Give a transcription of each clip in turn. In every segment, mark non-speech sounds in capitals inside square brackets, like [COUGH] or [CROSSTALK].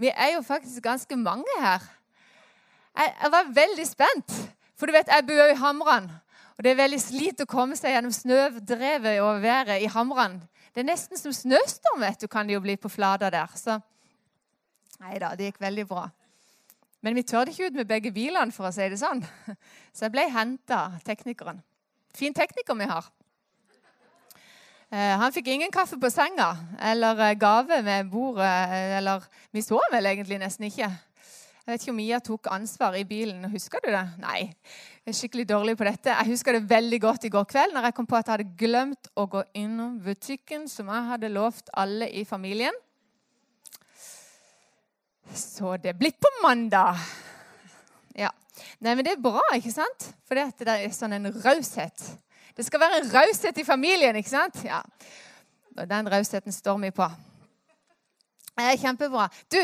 Vi er jo faktisk ganske mange her. Jeg, jeg var veldig spent. For du vet, jeg bor i Hamran. Og det er veldig slit å komme seg gjennom snødrevet og været i Hamran. Det er nesten som snøstorm vet du, kan det jo bli på Flata der. Så nei da, det gikk veldig bra. Men vi tørde ikke ut med begge bilene, for å si det sånn. [LAUGHS] Så jeg ble henta teknikeren. Fin tekniker vi har. Eh, han fikk ingen kaffe på senga eller eh, gave med bordet. eh, Eller vi så vel egentlig nesten ikke. Jeg vet ikke om Mia tok ansvar i bilen. Husker du det? Nei. Jeg er skikkelig dårlig på dette. Jeg husker det veldig godt i går kveld når jeg kom på at jeg hadde glemt å gå innom butikken som jeg hadde lovt alle i familien. Så det er blitt på mandag. Ja. Nei, men det er bra, ikke sant? For det er sånn en raushet. Det skal være raushet i familien, ikke sant? Ja. Og den rausheten står vi på. Det er kjempebra. Du,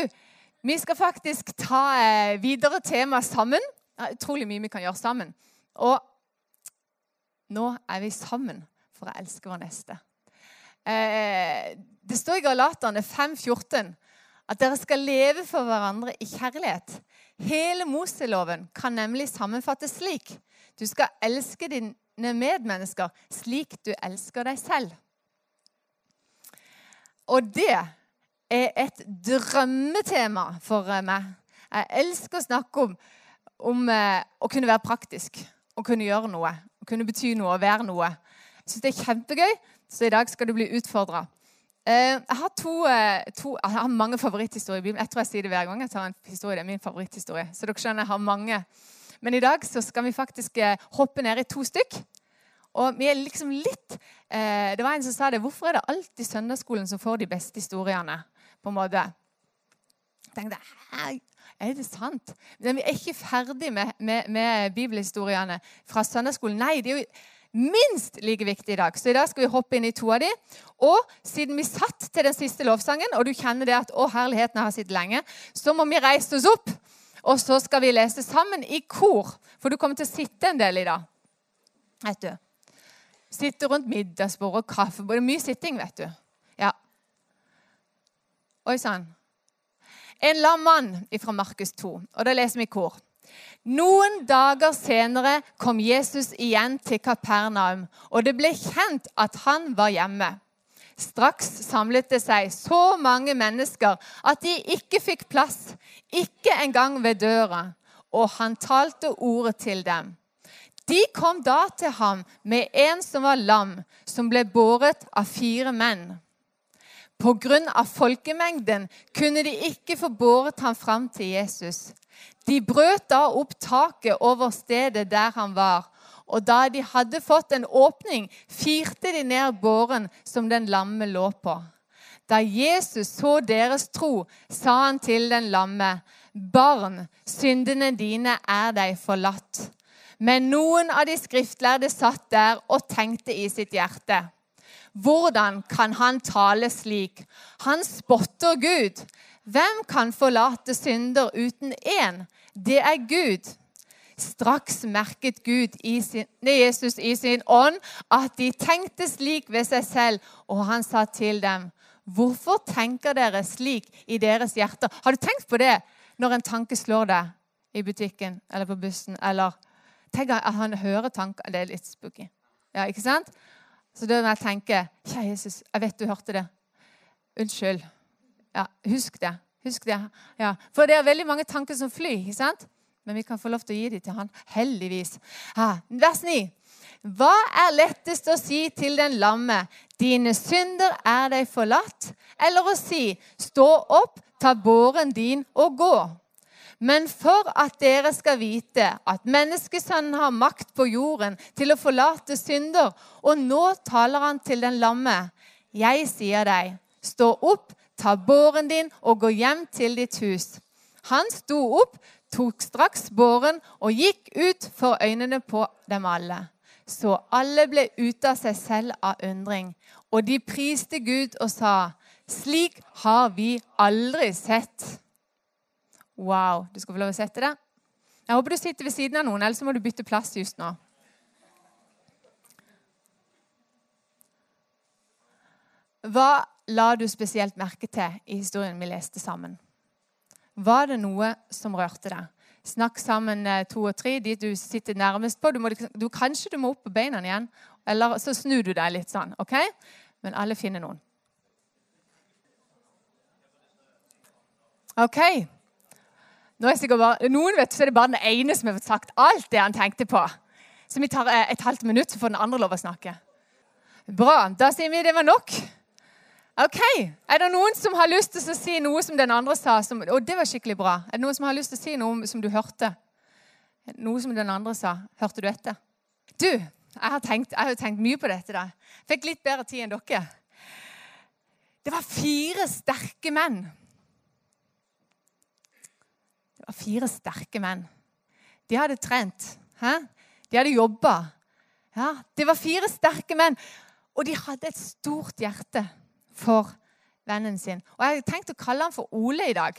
vi skal faktisk ta eh, videre tema sammen. Det er utrolig mye vi kan gjøre sammen. Og nå er vi sammen for å elske vår neste. Eh, det står i Galaterne 5,14 at dere skal leve for hverandre i kjærlighet. Hele Moseloven kan nemlig sammenfattes slik. Du skal elske dine medmennesker slik du elsker deg selv. Og det er et drømmetema for eh, meg. Jeg elsker å snakke om, om eh, å kunne være praktisk. Å kunne gjøre noe. Å kunne bety noe, å være noe. Jeg syns det er kjempegøy, så i dag skal du bli utfordra. Eh, jeg har, to, to, jeg har mange favoritthistorier i Bibelen. Jeg tror jeg sier det hver gang jeg tar en historie. Det er min favoritthistorie. Så dere skjønner, jeg har mange. Men i dag så skal vi faktisk eh, hoppe ned i to stykk. Og vi er liksom litt eh, Det var en som sa det. Hvorfor er det alltid søndagsskolen som får de beste historiene? på en måte. Jeg tenkte? Er det sant? Men vi er ikke ferdig med, med, med bibelhistoriene fra søndagsskolen. Nei, det er jo minst like viktig i dag. Så i dag skal vi hoppe inn i to av de. Og siden vi satt til den siste lovsangen, og du kjenner det at å, herligheten har sittet lenge, så må vi reise oss opp. Og så skal vi lese sammen i kor. For du kommer til å sitte en del i dag. Vet du. Sitte rundt middagsbord og kaffebord. Det er mye sitting, vet du. Ja. Oi sann. En lam mann fra Markus 2, og da leser vi i kor. Noen dager senere kom Jesus igjen til Kapernaum, og det ble kjent at han var hjemme. Straks samlet det seg så mange mennesker at de ikke fikk plass, ikke engang ved døra, og han talte ordet til dem. De kom da til ham med en som var lam, som ble båret av fire menn. På grunn av folkemengden kunne de ikke få båret ham fram til Jesus. De brøt da opp taket over stedet der han var, og da de hadde fått en åpning, firte de ned båren som den lamme lå på. Da Jesus så deres tro, sa han til den lamme, Barn, syndene dine er deg forlatt. Men noen av de skriftlærde satt der og tenkte i sitt hjerte. Hvordan kan han tale slik? Han spotter Gud. Hvem kan forlate synder uten én? Det er Gud. Straks merket Gud i sin, Jesus i sin ånd at de tenkte slik ved seg selv, og han sa til dem, 'Hvorfor tenker dere slik i deres hjerter?' Har du tenkt på det når en tanke slår deg i butikken eller på bussen? Eller tenk at han hører tanker Det er litt spooky. Ja, ikke sant? Så da må jeg tenke, 'Kjære Jesus, jeg vet du hørte det. Unnskyld.' Ja, Husk det. Husk det. Ja. For det er veldig mange tanker som flyr. ikke sant? Men vi kan få lov til å gi dem til han. Heldigvis. Ha, vers 9. Hva er lettest å si til den lamme? Dine synder er deg forlatt. Eller å si, stå opp, ta båren din og gå. Men for at dere skal vite at menneskesønnen har makt på jorden til å forlate synder, og nå taler han til den lamme, jeg sier deg, stå opp, ta båren din og gå hjem til ditt hus. Han sto opp, tok straks båren og gikk ut for øynene på dem alle. Så alle ble ute av seg selv av undring, og de priste Gud og sa, slik har vi aldri sett. Wow. Du skal få lov å sette det. Jeg håper du sitter ved siden av noen, ellers må du bytte plass just nå. Hva la du spesielt merke til i historien vi leste sammen? Var det noe som rørte deg? Snakk sammen eh, to og tre, de du sitter nærmest på. Du må, liksom, du, kanskje du må opp på beina igjen, eller så snur du deg litt sånn. ok? Men alle finner noen. OK. Nå er sikkert bare, noen vet, så er det bare den ene som har fått sagt alt det han tenkte på. Så vi tar eh, et halvt minutt, så får den andre lov å snakke. Bra. Da sier vi det var nok. OK. Er det noen som har lyst til å si noe som den andre sa? Som, og det var skikkelig bra. Er det noen som har lyst til å si noe som du hørte? Noe som den andre sa. Hørte du etter? Du, jeg har tenkt, jeg har tenkt mye på dette. da. Fikk litt bedre tid enn dere. Det var fire sterke menn det var fire sterke menn. De hadde trent. Hæ? De hadde jobba. Ja, det var fire sterke menn, og de hadde et stort hjerte for vennen sin. Og Jeg har tenkt å kalle han for Ole i dag.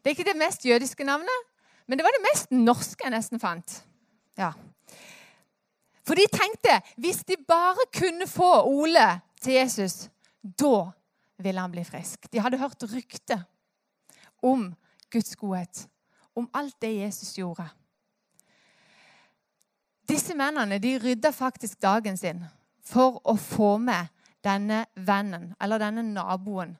Det er ikke det mest jødiske navnet, men det var det mest norske jeg nesten fant. Ja. For de tenkte hvis de bare kunne få Ole til Jesus, da ville han bli frisk. De hadde hørt rykte om Guds godhet, om alt det Jesus gjorde. Disse mennene de rydda faktisk dagen sin for å få med denne vennen eller denne naboen.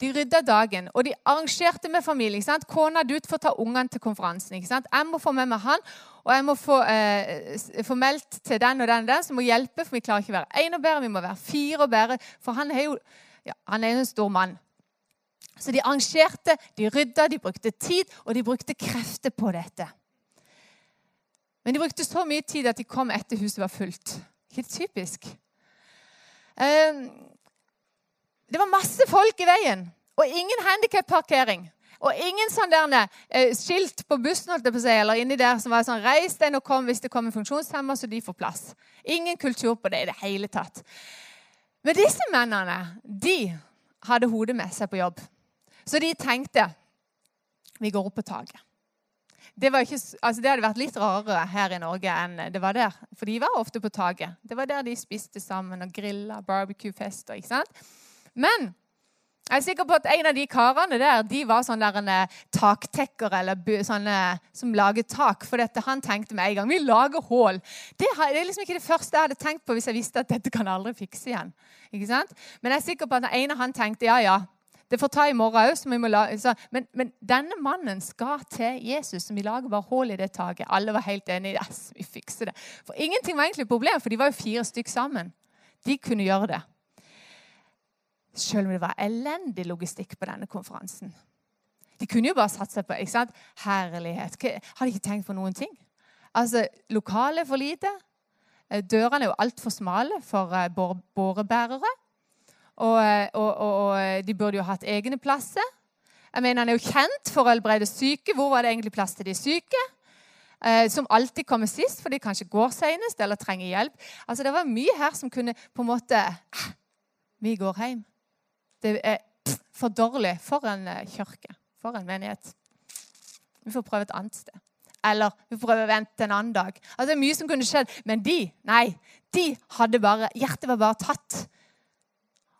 De rydda dagen, og de arrangerte med familien. ikke sant? Kona du får ta ungene til konferansen. ikke sant? Jeg må få med meg han, og jeg må få, eh, meldt til den og den og den som må hjelpe, for vi klarer ikke å være én og bedre, vi må være fire og bedre. For han er jo ja, han er en stor mann. Så de arrangerte, de rydda, de brukte tid, og de brukte krefter på dette. Men de brukte så mye tid at de kom etter huset var fullt. Ikke typisk? Ehm, det var masse folk i veien, og ingen handikapparkering. Og ingen sånn der, eh, skilt på bussen holdt jeg på å eller inni der som var sånn 'Reis deg og kom hvis det kommer funksjonshemma, så de får plass'. Ingen kultur på det i det hele tatt. Men disse mennene de hadde hodet med seg på jobb. Så de tenkte vi går opp på taket. Det, ikke, altså det, hadde vært litt rarere her i Norge enn det var der. For de var ofte på taket. Det var der de spiste sammen og grilla, barbecue-fester. ikke sant? Men jeg er sikker på at en av de karene der de var sånne taktekker taktekkere eller sånne som lager tak. For dette, han tenkte med en gang vi lager hull. Det, det, er liksom ikke det første jeg hadde tenkt på hvis jeg visste at dette kan aldri fikse igjen. Ikke sant? Men jeg er sikker på at den ene han tenkte ja, ja, det får ta i morgen òg. Men, men, denne mannen skal til Jesus, som vi lager bare hull i det taket. Alle var helt enige. Yes, vi fikser det. For ingenting var egentlig et problem, for de var jo fire stykk sammen. De kunne gjøre det. Selv om det var elendig logistikk på denne konferansen. De kunne jo bare satt seg på ikke sant? herlighet. Har de ikke tenkt på noen ting? Altså, Lokalet er for lite. Eh, dørene er jo altfor smale for eh, bårebærere. Eh, og, og, og, de burde jo hatt egne plasser. Jeg mener, Han er jo kjent for å helbrede syke. Hvor var det egentlig plass til de syke? Eh, som alltid kommer sist, for de kanskje går senest eller trenger hjelp. Altså, Det var mye her som kunne på en måte ah, Vi går hjem. Det er for dårlig for en eh, kirke, for en menighet. Vi får prøve et annet sted. Eller vi får prøve å vente en annen dag. Altså, det er mye som kunne skjedd. Men de, nei, de hadde bare Hjertet var bare tatt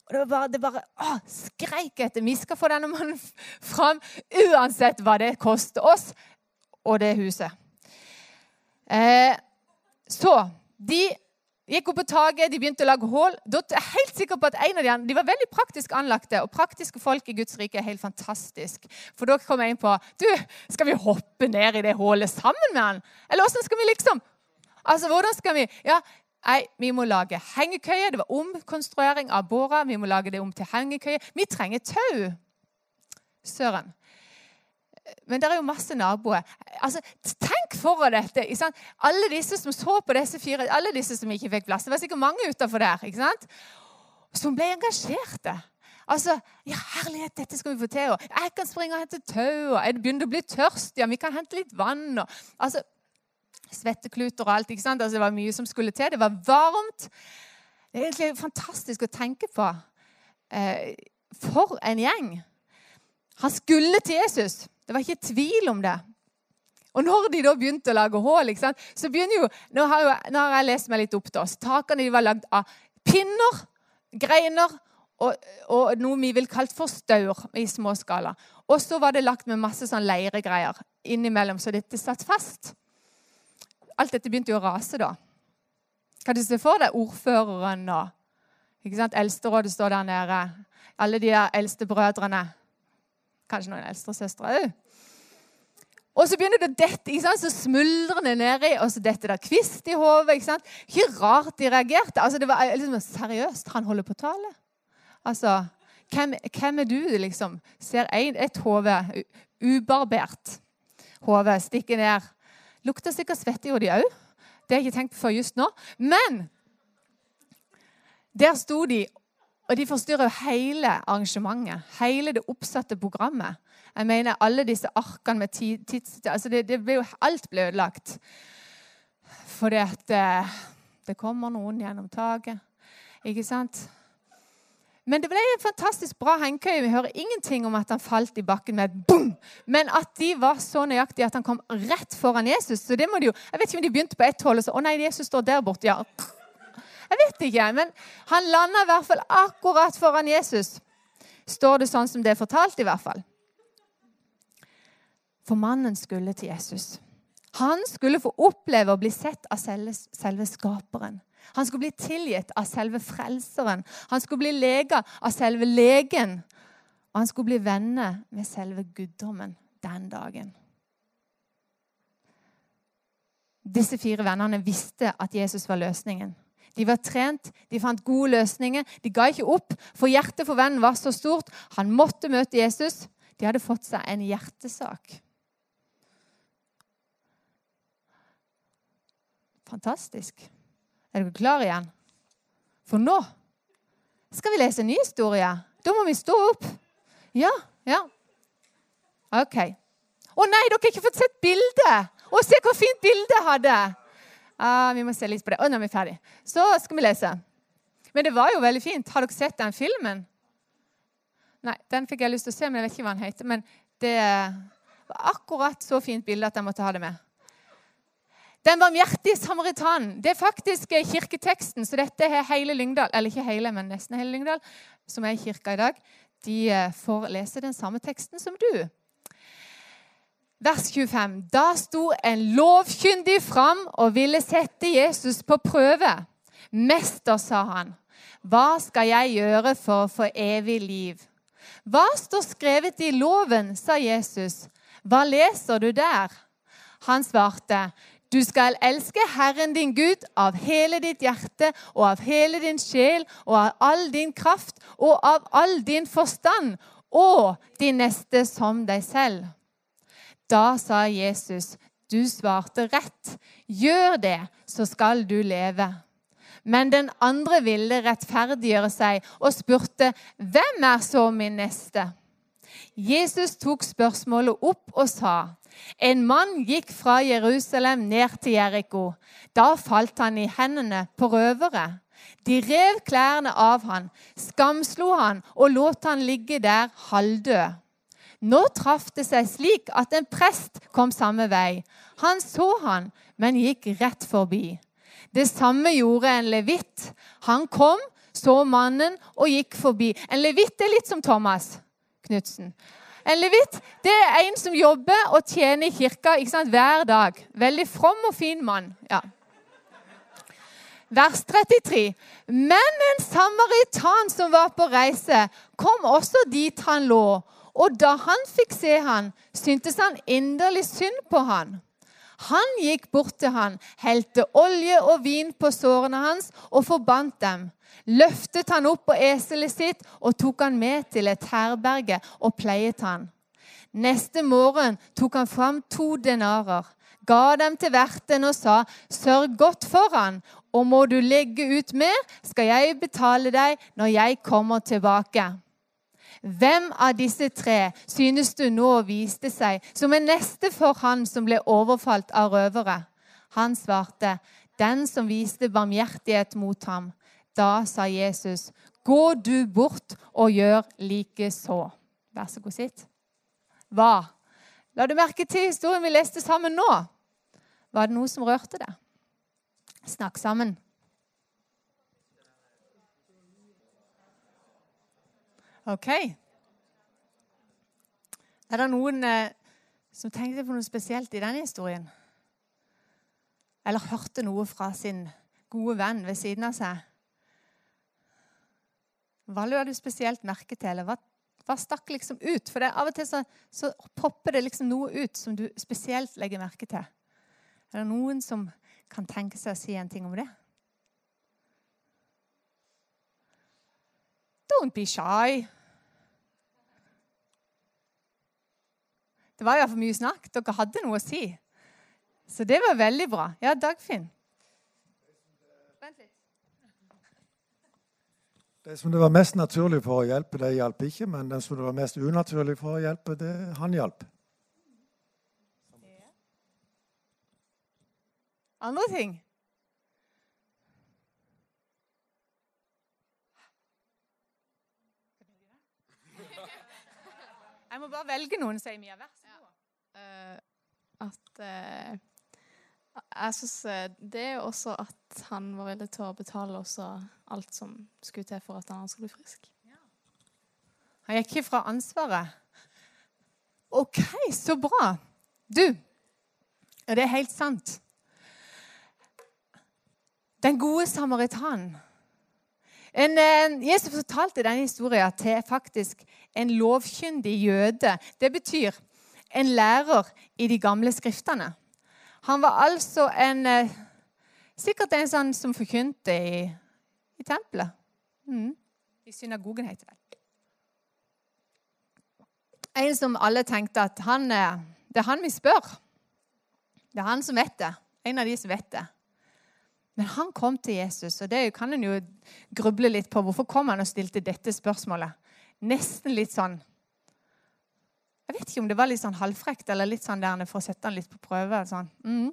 og det, var bare, å, skreik etter vi skal få denne mannen fram, uansett hva det koster oss og det huset. Eh, så de gikk opp på taket, de begynte å lage hull. Da er jeg helt sikker på at en av de, de var veldig praktisk anlagte. Og praktiske folk i Guds rike er helt fantastisk. For da kom jeg inn på du, Skal vi hoppe ned i det hullet sammen med han? Eller åssen skal vi liksom Altså, hvordan skal vi Ja, Nei, vi må lage hengekøye. Det var omkonstruering av båra. Vi må lage det om til hengekøye. Vi trenger tau. Søren. Men det er jo masse naboer. Altså, tenk for dette. Alle disse som så på disse fire, alle disse som ikke fikk plass. Det var sikkert mange utafor der. ikke sant? Som ble engasjerte. Altså, ja, herlighet, dette skal vi få til. Og jeg kan springe og hente tau. og Jeg begynner å bli tørst. Ja, vi kan hente litt vann. Og, altså, svettekluter og alt. ikke sant? Altså, det var mye som skulle til. Det var varmt. Det er egentlig fantastisk å tenke på. Eh, for en gjeng. Han skulle til Jesus. Det var ikke tvil om det. Og når de da begynte å lage hull, så begynner jo Nå har, jo, nå har jeg lest meg litt opp til oss. Takene var lagd av pinner, greiner og, og noe vi vil kalt for staur i småskala. Og så var det lagt med masse sånn leiregreier innimellom, så dette satt fast. Alt dette begynte jo å rase da. Kan du se for deg ordføreren og ikke sant? Eldsterådet står der nede. Alle de der eldste brødrene. Kanskje noen eldste søstre òg. Og så begynner det å dette, ikke sant? så smuldrer det nedi, og så detter det kvist i hodet. Ikke, ikke rart de reagerte. Altså, det var liksom Seriøst, han holder på å tale? Altså, hvem, hvem, er du, liksom? Ser en, et hode, ubarbert hode, stikke ned. Lukter sikkert svette gjorde de òg. Det har jeg ikke tenkt på før just nå. Men der sto de, og de forstyrrer hele arrangementet. Hele det oppsatte programmet. Jeg mener alle disse arkene med tids... Altså det, det ble jo, alt ble ødelagt. Fordi at eh, det kommer noen gjennom taket. Ikke sant? Men det ble en fantastisk bra hengekøye. Vi hører ingenting om at han falt i bakken med et boom. Men at de var så nøyaktige at han kom rett foran Jesus. Så det må de jo, Jeg vet ikke om de begynte på ett hold og så Å nei, Jesus står der borte. Ja. Jeg vet ikke, men han landa i hvert fall akkurat foran Jesus. Står det sånn som det er fortalt, i hvert fall. For mannen skulle til Jesus. Han skulle få oppleve å bli sett av selve, selve skaperen. Han skulle bli tilgitt av selve frelseren. Han skulle bli lega av selve legen. Og han skulle bli venner med selve guddommen den dagen. Disse fire vennene visste at Jesus var løsningen. De var trent, de fant gode løsninger. De ga ikke opp, for hjertet for vennen var så stort. Han måtte møte Jesus. De hadde fått seg en hjertesak. Fantastisk. Er dere klare igjen? For nå skal vi lese en ny historie. Da må vi stå opp. Ja, ja. OK. Å nei, dere har ikke fått sett bildet! Å, se hvor fint bildet hadde! Uh, vi må se litt på det. Å, nå er vi ferdig. Så skal vi lese. Men det var jo veldig fint. Har dere sett den filmen? Nei, den fikk jeg lyst til å se, men jeg vet ikke hva den heter. Men det var akkurat så fint bilde at jeg måtte ha det med. Den barmhjertige samaritanen. Det er faktisk kirketeksten, så dette er hele Lyngdal, eller ikke hele, men nesten hele Lyngdal, som er i kirka i dag. De eh, får lese den samme teksten som du. Vers 25. Da sto en lovkyndig fram og ville sette Jesus på prøve. Mester, sa han, hva skal jeg gjøre for å få evig liv? Hva står skrevet i loven, sa Jesus. Hva leser du der? Han svarte, du skal elske Herren din Gud av hele ditt hjerte og av hele din sjel og av all din kraft og av all din forstand og din neste som deg selv. Da sa Jesus, du svarte rett. Gjør det, så skal du leve. Men den andre ville rettferdiggjøre seg og spurte, hvem er så min neste? Jesus tok spørsmålet opp og sa, en mann gikk fra Jerusalem ned til Jeriko. Da falt han i hendene på røvere. De rev klærne av han, skamslo han og lot han ligge der halvdød. Nå traff det seg slik at en prest kom samme vei. Han så han, men gikk rett forbi. Det samme gjorde en levitt. Han kom, så mannen og gikk forbi. En levitt er litt som Thomas Knutsen. En levit det er en som jobber og tjener i kirka sant, hver dag. Veldig from og fin mann. Ja. Vers 33. Men en samaritan som var på reise, kom også dit han lå. Og da han fikk se han, syntes han inderlig synd på han. Han gikk bort til han, helte olje og vin på sårene hans og forbandt dem løftet han opp på eselet sitt og tok han med til et herberge og pleiet han. Neste morgen tok han fram to denarer, ga dem til verten og sa, sørg godt for han, og må du legge ut mer, skal jeg betale deg når jeg kommer tilbake. Hvem av disse tre synes du nå viste seg som en neste for han som ble overfalt av røvere? Han svarte, den som viste barmhjertighet mot ham. Da sa Jesus, 'Gå du bort og gjør likeså.' Vær så god, sitt. Hva? La du merke til historien vi leste sammen nå? Var det noe som rørte deg? Snakk sammen. OK. Er det noen eh, som tenkte på noe spesielt i den historien? Eller hørte noe fra sin gode venn ved siden av seg? Hva la du spesielt merke til? Hva, hva stakk liksom ut? For det, av og til så, så, popper det liksom noe ut som du spesielt legger merke til. Er det noen som kan tenke seg å si en ting om det? Don't be shy. Det var iallfall mye snakk. Dere hadde noe å si. Så det var veldig bra. Ja, Dagfinn. Vent litt. Det som det var mest naturlig for å hjelpe, det hjalp ikke. Men den som det var mest unaturlig for å hjelpe, det han hjalp. Andre ting? Jeg må bare velge noen, sier Mia. Vær så god. Uh, at uh, Jeg syns det er også at han var villig til å betale også alt som skulle til for at han skulle bli frisk. Han gikk ikke fra ansvaret. OK, så bra. Du, det er helt sant Den gode samaritanen. En, Jesus fortalte denne historien til faktisk en lovkyndig jøde. Det betyr en lærer i de gamle skriftene. Han var altså en eh, Sikkert en sånn som forkynte i, i tempelet. Mm. I synagogen, heter det. En som alle tenkte at han, eh, det er han vi spør. Det er han som vet det. En av de som vet det. Men han kom til Jesus, og det kan en jo gruble litt på. Hvorfor kom han og stilte dette spørsmålet? Nesten litt sånn Jeg vet ikke om det var litt sånn halvfrekt eller litt sånn der for å sette han litt på prøve. Sånn. Mm.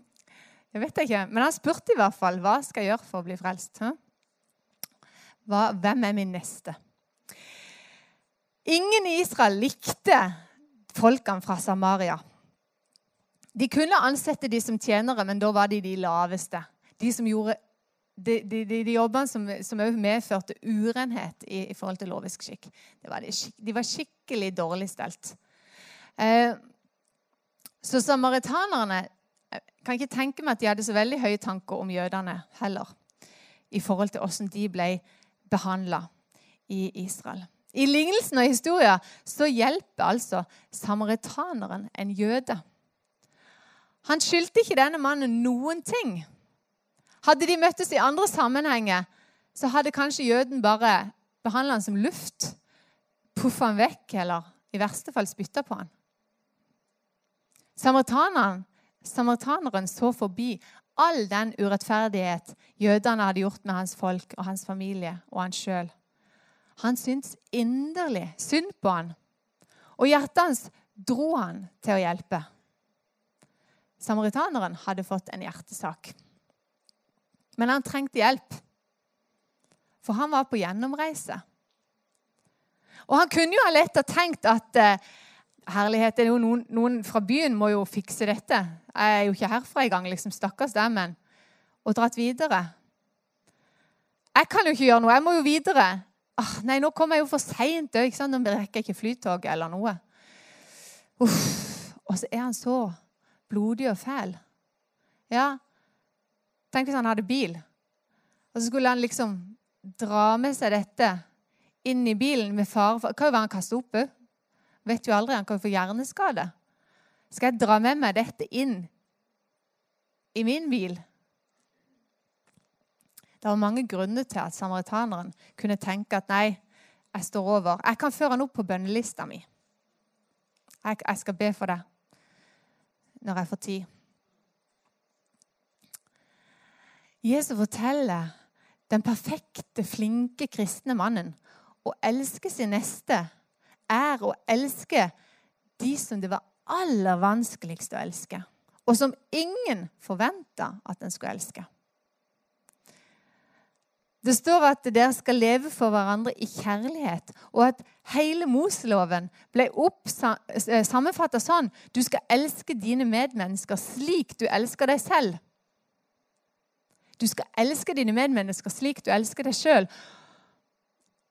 Jeg vet ikke, Men han spurte i hvert fall hva skal jeg gjøre for å bli frelst. Hva, hvem er min neste? Ingen i Israel likte folkene fra Samaria. De kunne ansette de som tjenere, men da var de de laveste de som gjorde de, de, de, de jobbene som, som medførte urenhet i, i, forhold til lovisk skikk. Var de, var skikkelig dårlig stelt. Eh, så samaritanerne eh, kan ikke tenke meg at de hadde så veldig høye tanker om jødene heller. I forhold til hvordan de ble behandla i Israel. I lignelsen og historien så hjelper altså samaritaneren en jøde. Han skyldte ikke denne mannen noen ting. Hadde de møttes i andre sammenhenger, så hadde kanskje jøden bare behandla han som luft, puffa han vekk eller i verste fall spytta på han. Samaritaneren, samaritaneren så forbi all den urettferdighet jødene hadde gjort med hans folk og hans familie og han sjøl. Han syntes inderlig synd på han, og hjertet hans dro han til å hjelpe. Samaritaneren hadde fått en hjertesak. Men han trengte hjelp, for han var på gjennomreise. Og han kunne jo ha lett ha tenkt at eh, herlighet, det er jo noen, noen, fra byen må jo fikse dette. Jeg er jo ikke herfra engang. Liksom, stakkars dem. Men Og dratt videre. Jeg kan jo ikke gjøre noe. Jeg må jo videre. Ah, nei, nå kommer jeg jo for seint. Nå rekker jeg ikke flytog eller noe. Uff. Og så er han så blodig og fæl. Ja, Tenk hvis han hadde bil, og så skulle han liksom dra med seg dette inn i bilen med fare for Hva var han kastet opp òg? Vet jo aldri. Han kan få hjerneskade. Skal jeg dra med meg dette inn i min bil? Det var mange grunner til at samaritaneren kunne tenke at nei, jeg står over. Jeg kan føre han opp på bønnelista mi. Jeg, jeg skal be for det når jeg får tid. Jesus forteller den perfekte, flinke kristne mannen å elske sin neste er å elske de som det var aller vanskeligst å elske, og som ingen forventa at en skulle elske. Det står at dere skal leve for hverandre i kjærlighet, og at hele Moseloven ble eh, sammenfatta sånn du skal elske dine medmennesker slik du elsker deg selv. Du skal elske dine medmennesker slik du elsker deg sjøl.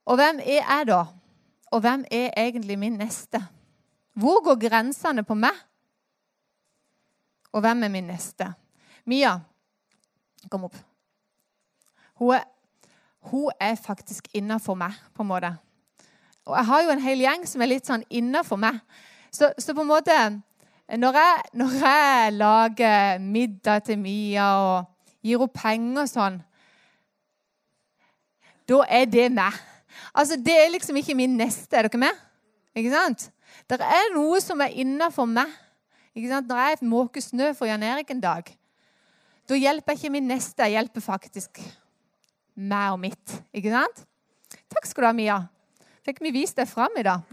Og hvem er jeg da? Og hvem er egentlig min neste? Hvor går grensene på meg? Og hvem er min neste? Mia, kom opp. Hun er, hun er faktisk innafor meg, på en måte. Og jeg har jo en hel gjeng som er litt sånn innafor meg. Så, så, på en måte når jeg, når jeg lager middag til Mia og gir henne penger og sånn, da er det meg. Altså, Det er liksom ikke min neste. Er dere med? Ikke sant? Det er noe som er innafor meg. Ikke sant? Når jeg måker snø for Jan Erik en dag, da hjelper jeg ikke min neste. Jeg hjelper faktisk meg og mitt. Ikke sant? Takk skal du ha, Mia. Fikk vi vist deg fram i dag.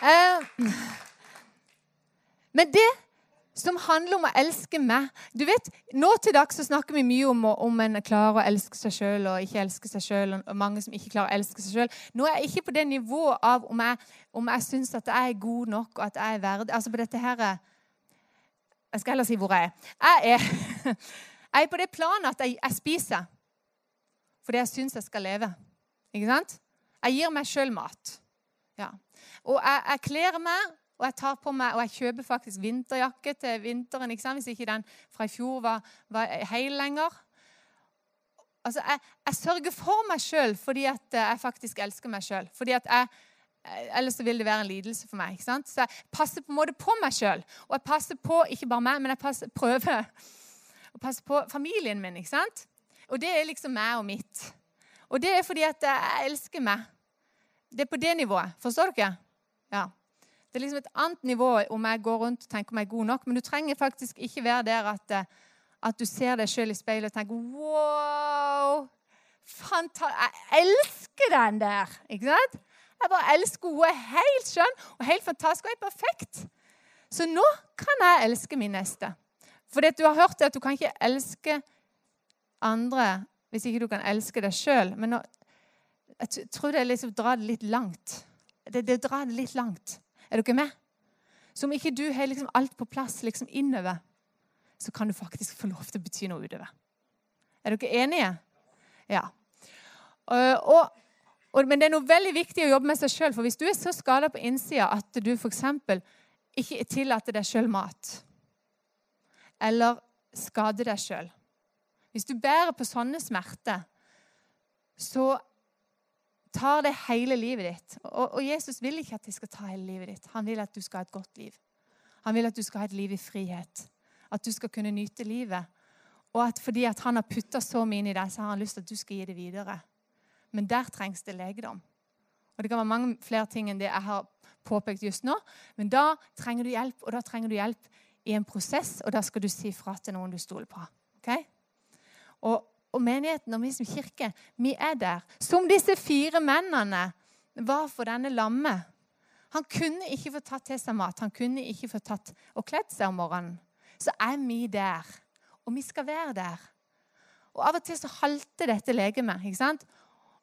Eh, men det som handler om å elske meg Du vet, Nå til dags så snakker vi mye om om en klarer å elske seg sjøl og ikke elske seg sjøl. Og mange som ikke klarer å elske seg sjøl. Nå er jeg ikke på det nivået av om jeg, om jeg syns at jeg er god nok og at jeg er verdig. Altså på dette her, Jeg skal heller si hvor jeg er. Jeg er, [LAUGHS] jeg er på det planet at jeg, jeg spiser fordi jeg syns jeg skal leve. Ikke sant? Jeg gir meg sjøl mat. Ja. Og jeg, jeg kler meg og jeg tar på meg, og jeg kjøper faktisk vinterjakke til vinteren. ikke sant? Hvis ikke den fra i fjor var, var hel lenger. Altså, jeg, jeg sørger for meg sjøl fordi at eh, jeg faktisk elsker meg sjøl. Ellers så vil det være en lidelse for meg. ikke sant? Så jeg passer på en måte på meg sjøl. Og jeg passer på ikke bare meg, men jeg passer, [LAUGHS] prøver å passe på familien min. ikke sant? Og det er liksom meg og mitt. Og det er fordi at jeg elsker meg. Det er på det nivået. Forstår dere? Ja. Det er liksom et annet nivå om jeg går rundt og tenker meg god nok. Men du trenger faktisk ikke være der at, eh, at du ser deg sjøl i speilet og tenker Wow! Jeg elsker den der! Ikke sant? Jeg bare elsker henne. Hun er helt skjønn og helt fantastisk og helt perfekt. Så nå kan jeg elske min neste. For du har hørt at du kan ikke elske andre hvis ikke du kan elske deg sjøl. Men nå, jeg tror det er liksom dra det litt langt. Det, det drar det litt langt. Er dere med? Så om ikke du har liksom alt på plass liksom innover, så kan du faktisk få lov til å bety noe utover. Er dere enige? Ja. Og, og, men det er noe veldig viktig å jobbe med seg sjøl. For hvis du er så skada på innsida at du f.eks. ikke tillater deg sjøl mat, eller skader deg sjøl Hvis du bærer på sånne smerter, så tar det hele livet ditt. Og, og, Jesus vil ikke at de skal ta hele livet ditt. Han vil at du skal ha et godt liv. Han vil at du skal ha et liv i frihet. At du skal kunne nyte livet. Og at fordi at han har putta så mye inn i deg, så har han lyst til at du skal gi det videre. Men der trengs det legedom. Og Det kan være mange flere ting enn det jeg har påpekt just nå. Men da trenger du hjelp, og da trenger du hjelp i en prosess, og da skal du si fra til noen du stoler på. Okay? Og, og menigheten og vi som kirke, vi er der. Som disse fire mennene var for denne lamme. Han kunne ikke få tatt til seg mat, han kunne ikke få tatt og kledd seg om morgenen. Så er vi der. Og vi skal være der. Og Av og til så halter dette legemet. ikke sant?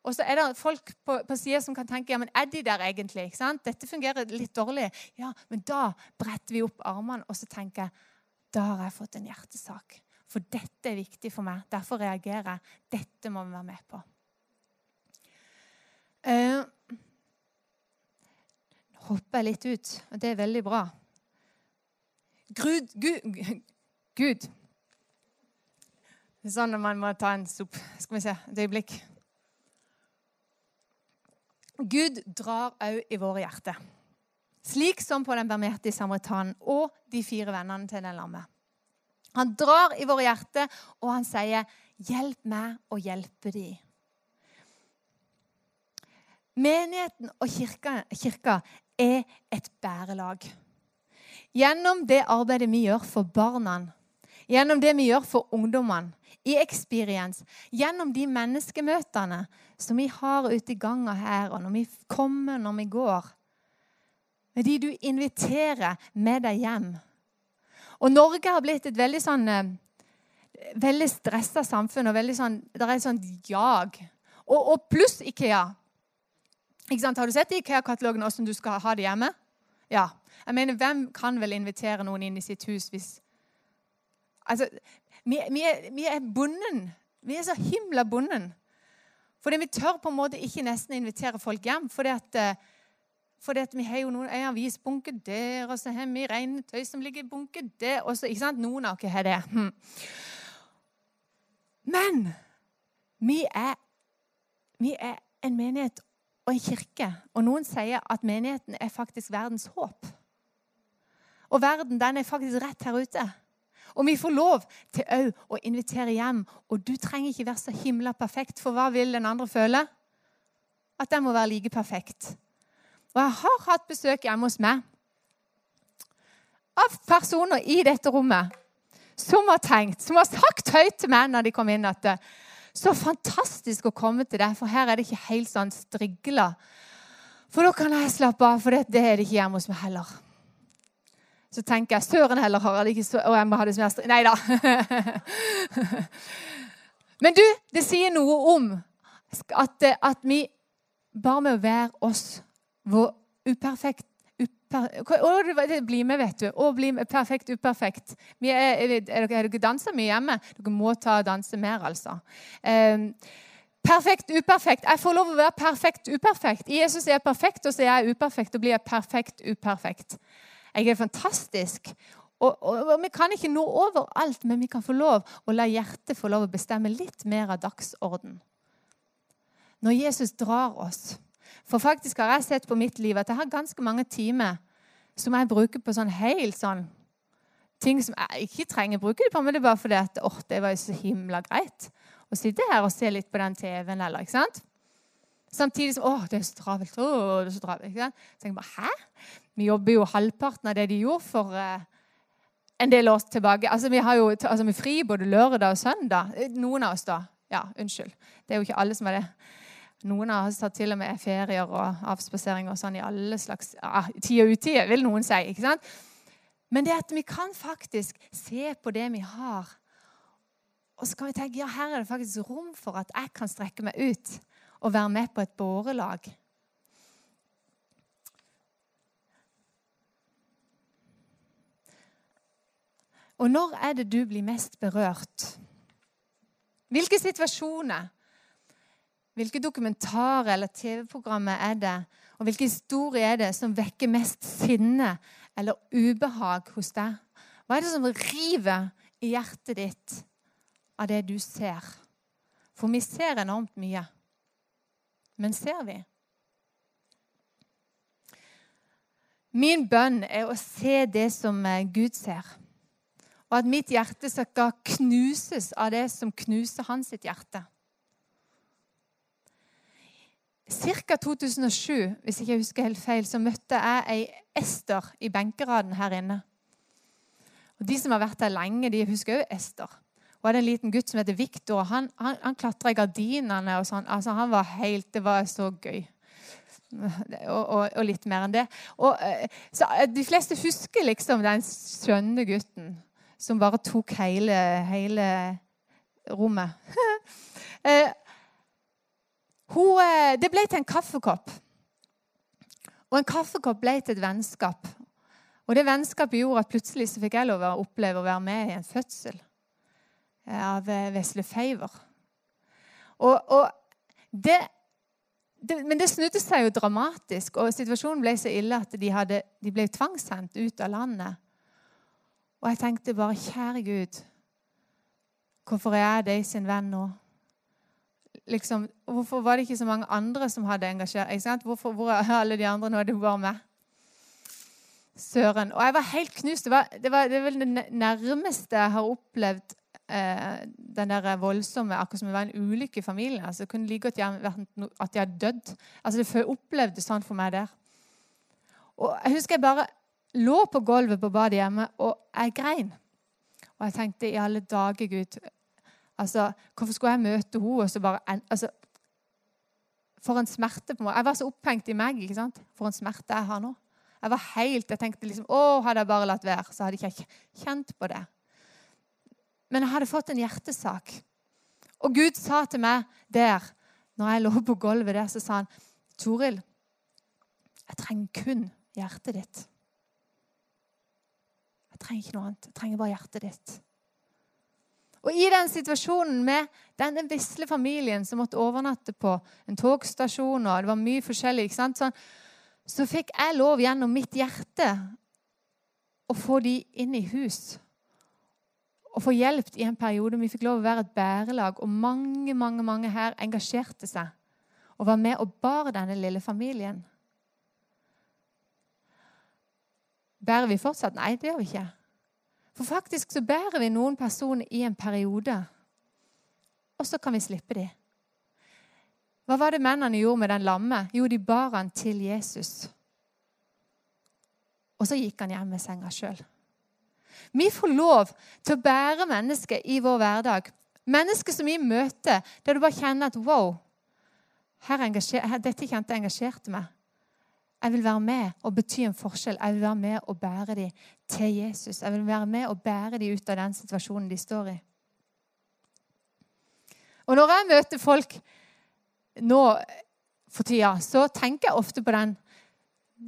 Og så er det folk på, på sida som kan tenke ja, men er de der egentlig? ikke sant? Dette fungerer litt dårlig. Ja, Men da bretter vi opp armene og så tenker jeg, da har jeg fått en hjertesak. For dette er viktig for meg. Derfor reagerer jeg. Dette må vi være med på. Uh, hopper jeg litt ut, og det er veldig bra. Gud, Gud, Gud. Det er sånn at man må ta en sopp. Skal vi se et øyeblikk. Gud drar òg i våre hjerter. Slik som på den bermerte samaritanen og de fire vennene til den lamme. Han drar i våre hjerter, og han sier, 'Hjelp meg å hjelpe de'. Menigheten og kirka, kirka er et bærelag. Gjennom det arbeidet vi gjør for barna, gjennom det vi gjør for ungdommene, i Experience, gjennom de menneskemøtene som vi har ute i ganga her, og når vi kommer, når vi går, med de du inviterer med deg hjem og Norge har blitt et veldig sånn eh, veldig stressa samfunn. og sånn, Det er et sånt jag. Og, og pluss Ikea. Har du sett Ikea-katalogen hvordan du skal ha det hjemme? Ja. Jeg mener, Hvem kan vel invitere noen inn i sitt hus hvis Altså, vi, vi, er, vi er bonden. Vi er så himla bonden. Fordi vi tør på en måte ikke nesten invitere folk hjem. fordi at, fordi vi har jo noen, en avisbunke der, og så har vi regntøy som ligger i bunke der. og så, ikke sant? Noen av dere har det. Hm. Men vi er, vi er en menighet og en kirke. Og noen sier at menigheten er faktisk verdens håp. Og verden den er faktisk rett her ute. Og vi får lov til òg å invitere hjem. Og du trenger ikke være så himla perfekt, for hva vil den andre føle? At den må være like perfekt. Og jeg har hatt besøk hjemme hos meg av personer i dette rommet som har tenkt, som har sagt høyt til meg når de kom inn, at så fantastisk å komme til deg, for her er det ikke helt sånn strigla. For da kan jeg slappe av, for det, det er det ikke hjemme hos meg heller. Så tenker jeg søren heller har det ikke så Og jeg må ha det som jeg Nei da. Men du, det sier noe om at, at vi bare med å være oss, hvor uperfekt uper, Bli med, vet du. Å, bli med, perfekt uperfekt. Er, er, er, er dere danser mye hjemme? Dere må ta og danse mer, altså. Um, perfekt uperfekt. Jeg får lov å være perfekt uperfekt. Jesus er perfekt, og så er jeg uperfekt. Og blir jeg perfekt uperfekt. Jeg er fantastisk. Og, og, og, Vi kan ikke nå overalt, men vi kan få lov å la hjertet få lov å bestemme litt mer av dagsorden. Når Jesus drar oss For faktisk har jeg sett på mitt liv at jeg har ganske mange timer som jeg bruker på sånn helt sånn ting som jeg ikke trenger å bruke det på, men det er bare fordi at, oh, det var jo så himla greit å sitte her og se litt på den TV-en. eller, ikke sant? Samtidig som Å, det er så travelt. Å, det er så travelt. Ikke sant? Så jeg bare, Hæ? Vi jobber jo halvparten av det de gjorde for uh, en del år tilbake. Altså, Vi har jo altså, vi fri både lørdag og søndag. Eh, noen av oss, da. Ja, unnskyld. Det er jo ikke alle som er det. Noen av oss har til og med ferier og avspaseringer og sånn i alle slags ja, tid og utide, vil noen si. ikke sant? Men det at vi kan faktisk se på det vi har, og så kan vi tenke ja, her er det faktisk rom for at jeg kan strekke meg ut og være med på et bårelag. Og når er det du blir mest berørt? Hvilke situasjoner? Hvilke dokumentarer eller TV-programmer er det? Og hvilke historier er det som vekker mest sinne eller ubehag hos deg? Hva er det som river i hjertet ditt av det du ser? For vi ser enormt mye. Men ser vi? Min bønn er å se det som eh, Gud ser. Og at mitt hjerte skal knuses av det som knuser hans hjerte. Ca. 2007, hvis ikke jeg husker helt feil, så møtte jeg ei Ester i benkeraden her inne. Og De som har vært der lenge, de husker òg Ester. Hun hadde en liten gutt som heter Viktor. Han, han, han klatra i gardinene. og sånn. Altså, Han var helt Det var så gøy. Og, og, og litt mer enn det. Og, eh, så eh, De fleste husker liksom den skjønne gutten som bare tok hele, hele rommet. [LAUGHS] hun, eh, det ble til en kaffekopp. Og en kaffekopp ble til et vennskap. Og det vennskapet gjorde at plutselig så fikk jeg lov å oppleve å være med i en fødsel eh, av eh, Vesle Favor. Og, og det, det, men det snudde seg jo dramatisk, og situasjonen ble så ille at de, hadde, de ble tvangssendt ut av landet. Og jeg tenkte bare Kjære Gud, hvorfor er jeg deg sin venn nå? Liksom, hvorfor var det ikke så mange andre som hadde engasjert Hvorfor, Hvor er alle de andre nå? Det var meg. Søren. Og jeg var helt knust. Det, var, det, var, det er vel det nærmeste jeg har opplevd eh, den der voldsomme Akkurat som det var en ulykke i familien. Altså, det kunne like godt vært at de hadde dødd. Altså, Det opplevdes sånn for meg der. Og jeg husker jeg bare lå på gulvet på badet hjemme, og jeg grein. Og jeg tenkte i alle dager, Gud altså, Hvorfor skulle jeg møte henne og så bare altså, For en smerte. på meg. Jeg var så opphengt i meg. ikke sant? For en smerte jeg har nå. Jeg var helt, jeg tenkte liksom, å, Hadde jeg bare latt være, så hadde jeg ikke kjent på det. Men jeg hadde fått en hjertesak. Og Gud sa til meg der, når jeg lå på gulvet der, så sa han, 'Toril, jeg trenger kun hjertet ditt.' Jeg trenger ikke noe annet. Jeg trenger bare hjertet ditt. Og i den situasjonen med denne vesle familien som måtte overnatte på en togstasjon, og det var mye forskjellig, ikke? Sånn, så fikk jeg lov gjennom mitt hjerte å få de inn i hus. Og få hjelp i en periode. Vi fikk lov å være et bærelag, og mange mange, mange her engasjerte seg og var med og bar denne lille familien. Bærer vi fortsatt? Nei, det gjør vi ikke. For faktisk så bærer vi noen personer i en periode, og så kan vi slippe dem. Hva var det mennene gjorde med den lamme? Jo, de bar han til Jesus. Og så gikk han hjem med senga sjøl. Vi får lov til å bære mennesker i vår hverdag. Mennesker som vi møter, der du bare kjenner at wow, dette kjente engasjerte meg. Jeg vil være med og bety en forskjell. Jeg vil være med og bære dem til Jesus. Jeg vil være med og bære dem ut av den situasjonen de står i. Og når jeg møter folk nå for tida, så tenker jeg ofte på den,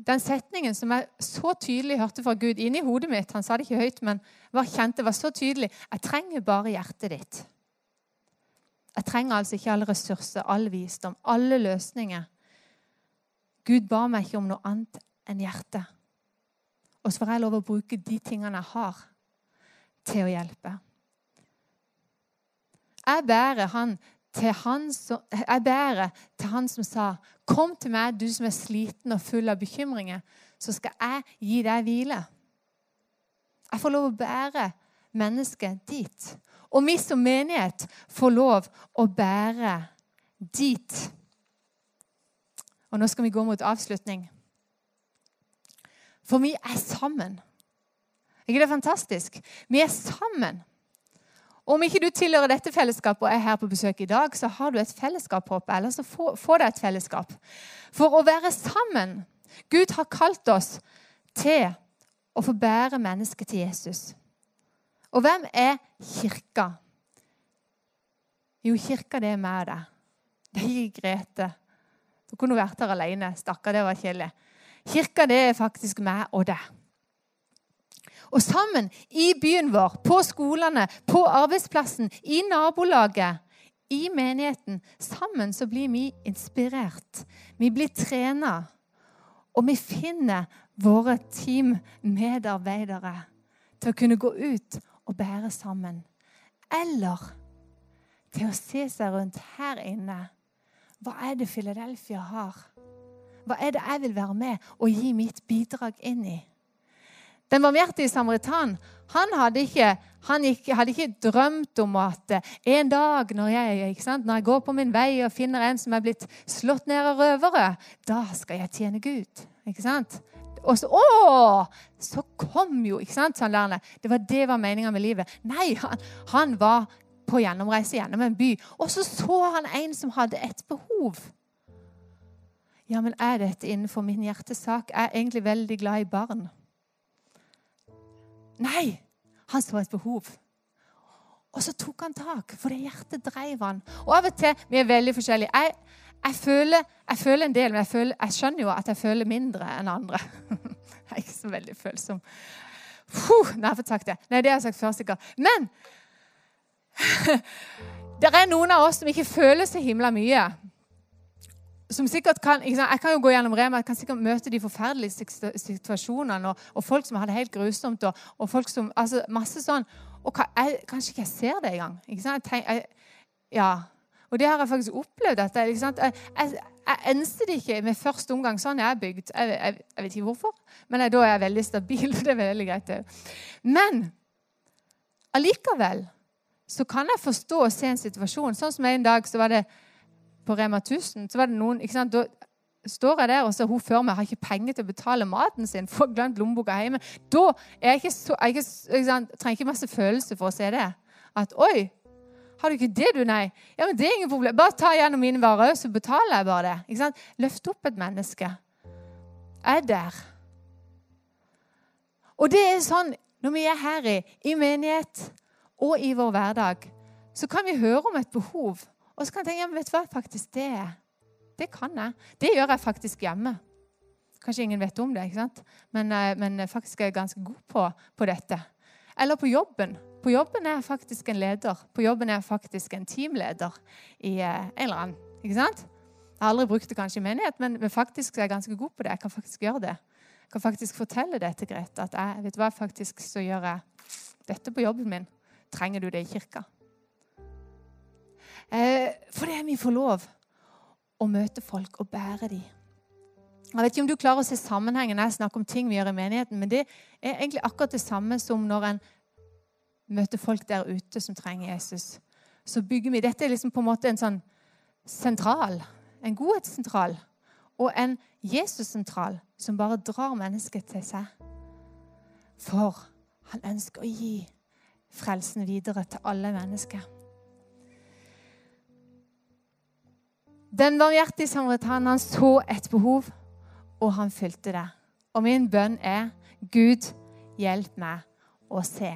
den setningen som jeg så tydelig hørte fra Gud inni hodet mitt. Han sa det ikke høyt, men var kjente var så tydelig. Jeg trenger bare hjertet ditt. Jeg trenger altså ikke alle ressurser, all visdom, alle løsninger. Gud ba meg ikke om noe annet enn hjertet. Og så får jeg lov å bruke de tingene jeg har, til å hjelpe. Jeg bærer, han til han som, jeg bærer til han som sa, 'Kom til meg, du som er sliten og full av bekymringer, så skal jeg gi deg hvile.' Jeg får lov å bære mennesket dit. Og vi som menighet får lov å bære dit. Og nå skal vi gå mot avslutning. For vi er sammen. Er ikke det fantastisk? Vi er sammen. Om ikke du tilhører dette fellesskapet og er her på besøk i dag, så har du et fellesskap, håper Eller så få, få deg et fellesskap. For å være sammen Gud har kalt oss til å få bære mennesket til Jesus. Og hvem er kirka? Jo, kirka det er meg og deg. Det er Grete. Du kunne vært her alene. Stakkar, det var kjedelig. Kirka, det er faktisk meg og deg. Og sammen, i byen vår, på skolene, på arbeidsplassen, i nabolaget, i menigheten, sammen så blir vi inspirert. Vi blir trena. Og vi finner våre teammedarbeidere til å kunne gå ut og bære sammen. Eller til å se seg rundt her inne. Hva er det Philadelphia har? Hva er det jeg vil være med og gi mitt bidrag inn i? Den barmhjertige samaritan han hadde ikke, han gikk, hadde ikke drømt om at eh, en dag når jeg, når jeg, går på min vei og finner en som er blitt slått ned av røvere, da skal jeg tjene Gud. Ikke sant? Og så, å, så kom jo ikke sant, sånn lærerne. Det var det var meninga med livet. Nei, han, han, var på gjennomreise gjennom en by. Og så så han en som hadde et behov. Ja, men er dette innenfor min hjertesak? Jeg er egentlig veldig glad i barn. Nei, han så et behov. Og så tok han tak, for det hjertet dreiv han. Og av og til Vi er veldig forskjellige. Jeg, jeg, føler, jeg føler, en del, men jeg, føler, jeg, skjønner jo at jeg føler mindre enn andre. [LAUGHS] jeg er ikke så veldig følsom. Puh, nei, jeg fått sagt det. Nei, det har jeg sagt før, sikkert. Men [LAUGHS] det er noen av oss som ikke føler så himla mye. Som sikkert kan, Jeg kan jo gå gjennom Rema, jeg kan sikkert møte de forferdelige situasjonene. Og, og folk som har det helt grusomt. Og, og folk som, altså masse sånn. Og jeg, kanskje ikke jeg ser det engang. Ikke sant? Jeg, jeg, ja, og det har jeg faktisk opplevd. At jeg, jeg, jeg, jeg enser det ikke med første omgang. Sånn jeg er bygd. Jeg, jeg, jeg vet ikke hvorfor, men da er jeg veldig stabil. [LAUGHS] Det er veldig greit. Men allikevel så kan jeg forstå og se en situasjon. Sånn som en dag så var det på Rema 1000. så var det noen, ikke sant, Da står jeg der, og så hun før meg har ikke penger til å betale maten sin. [LAUGHS] Får glemt lommeboka hjemme. Da er jeg ikke så, jeg ikke, ikke trenger ikke masse følelse for å se det. At oi, har du ikke det, du? Nei. Ja, men det er ingen problem. Bare ta gjennom mine varer, så betaler jeg bare det. Ikke sant? Løft opp et menneske. Jeg er der. Og det er sånn når vi er her i, i menighet og i vår hverdag, så kan vi høre om et behov. Og så kan jeg tenke ja, vet du hva, faktisk det Det kan jeg. Det gjør jeg faktisk hjemme. Kanskje ingen vet om det, ikke sant? Men, eh, men faktisk er jeg ganske god på, på dette. Eller på jobben. På jobben er jeg faktisk en leder. På jobben er jeg faktisk en teamleder i eh, en eller annen. Ikke sant? Jeg har aldri brukt det kanskje i menighet, men, men faktisk er jeg ganske god på det. Jeg kan faktisk gjøre det. Jeg kan faktisk fortelle det til Grete. At jeg vet hva faktisk så gjør jeg dette på jobben min. Trenger du det i kirka? Eh, fordi vi får lov å møte folk og bære dem. Jeg vet ikke om du klarer å se sammenhengen når jeg snakker om ting vi gjør i menigheten, men det er egentlig akkurat det samme som når en møter folk der ute som trenger Jesus. Så bygger vi Dette er liksom på en måte en sånn sentral, en godhetssentral og en Jesus-sentral som bare drar mennesket til seg. For han ønsker å gi frelsen videre til alle mennesker. Den barmhjertige samaritan han så et behov, og han fylte det. Og min bønn er Gud, hjelp meg å se.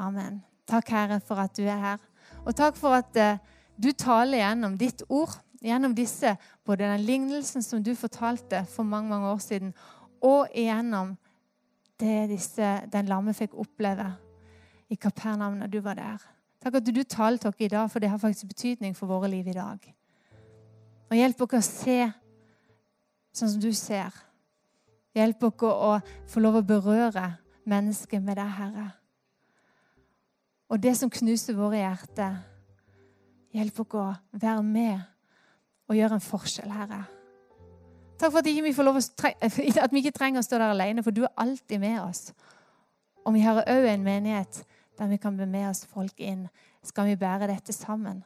Amen. Takk, Herre, for at du er her. Og takk for at eh, du taler gjennom ditt ord, gjennom disse, både den lignelsen som du fortalte for mange mange år siden, og igjennom det disse, den lamme fikk oppleve i Kapernaum når du var der. Takk at du taler til oss i dag, for det har faktisk betydning for våre liv i dag. Og hjelp oss å se sånn som du ser. Hjelp oss å få lov å berøre mennesket med deg, Herre. Og det som knuser våre hjerter, hjelp oss å være med og gjøre en forskjell, Herre. Takk for at, vi, [LAUGHS] at vi ikke trenger å stå der alene, for du er alltid med oss. Og vi har òg en menighet der vi kan be med oss folk inn. Skal vi bære dette sammen?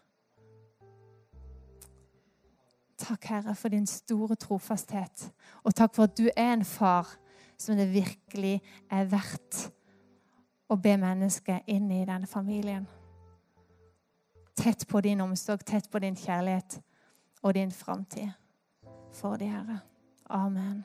Takk, Herre, for din store trofasthet. Og takk for at du er en far som det virkelig er verdt å be mennesket inn i denne familien. Tett på din omsorg, tett på din kjærlighet og din framtid for de, Herre. Amen.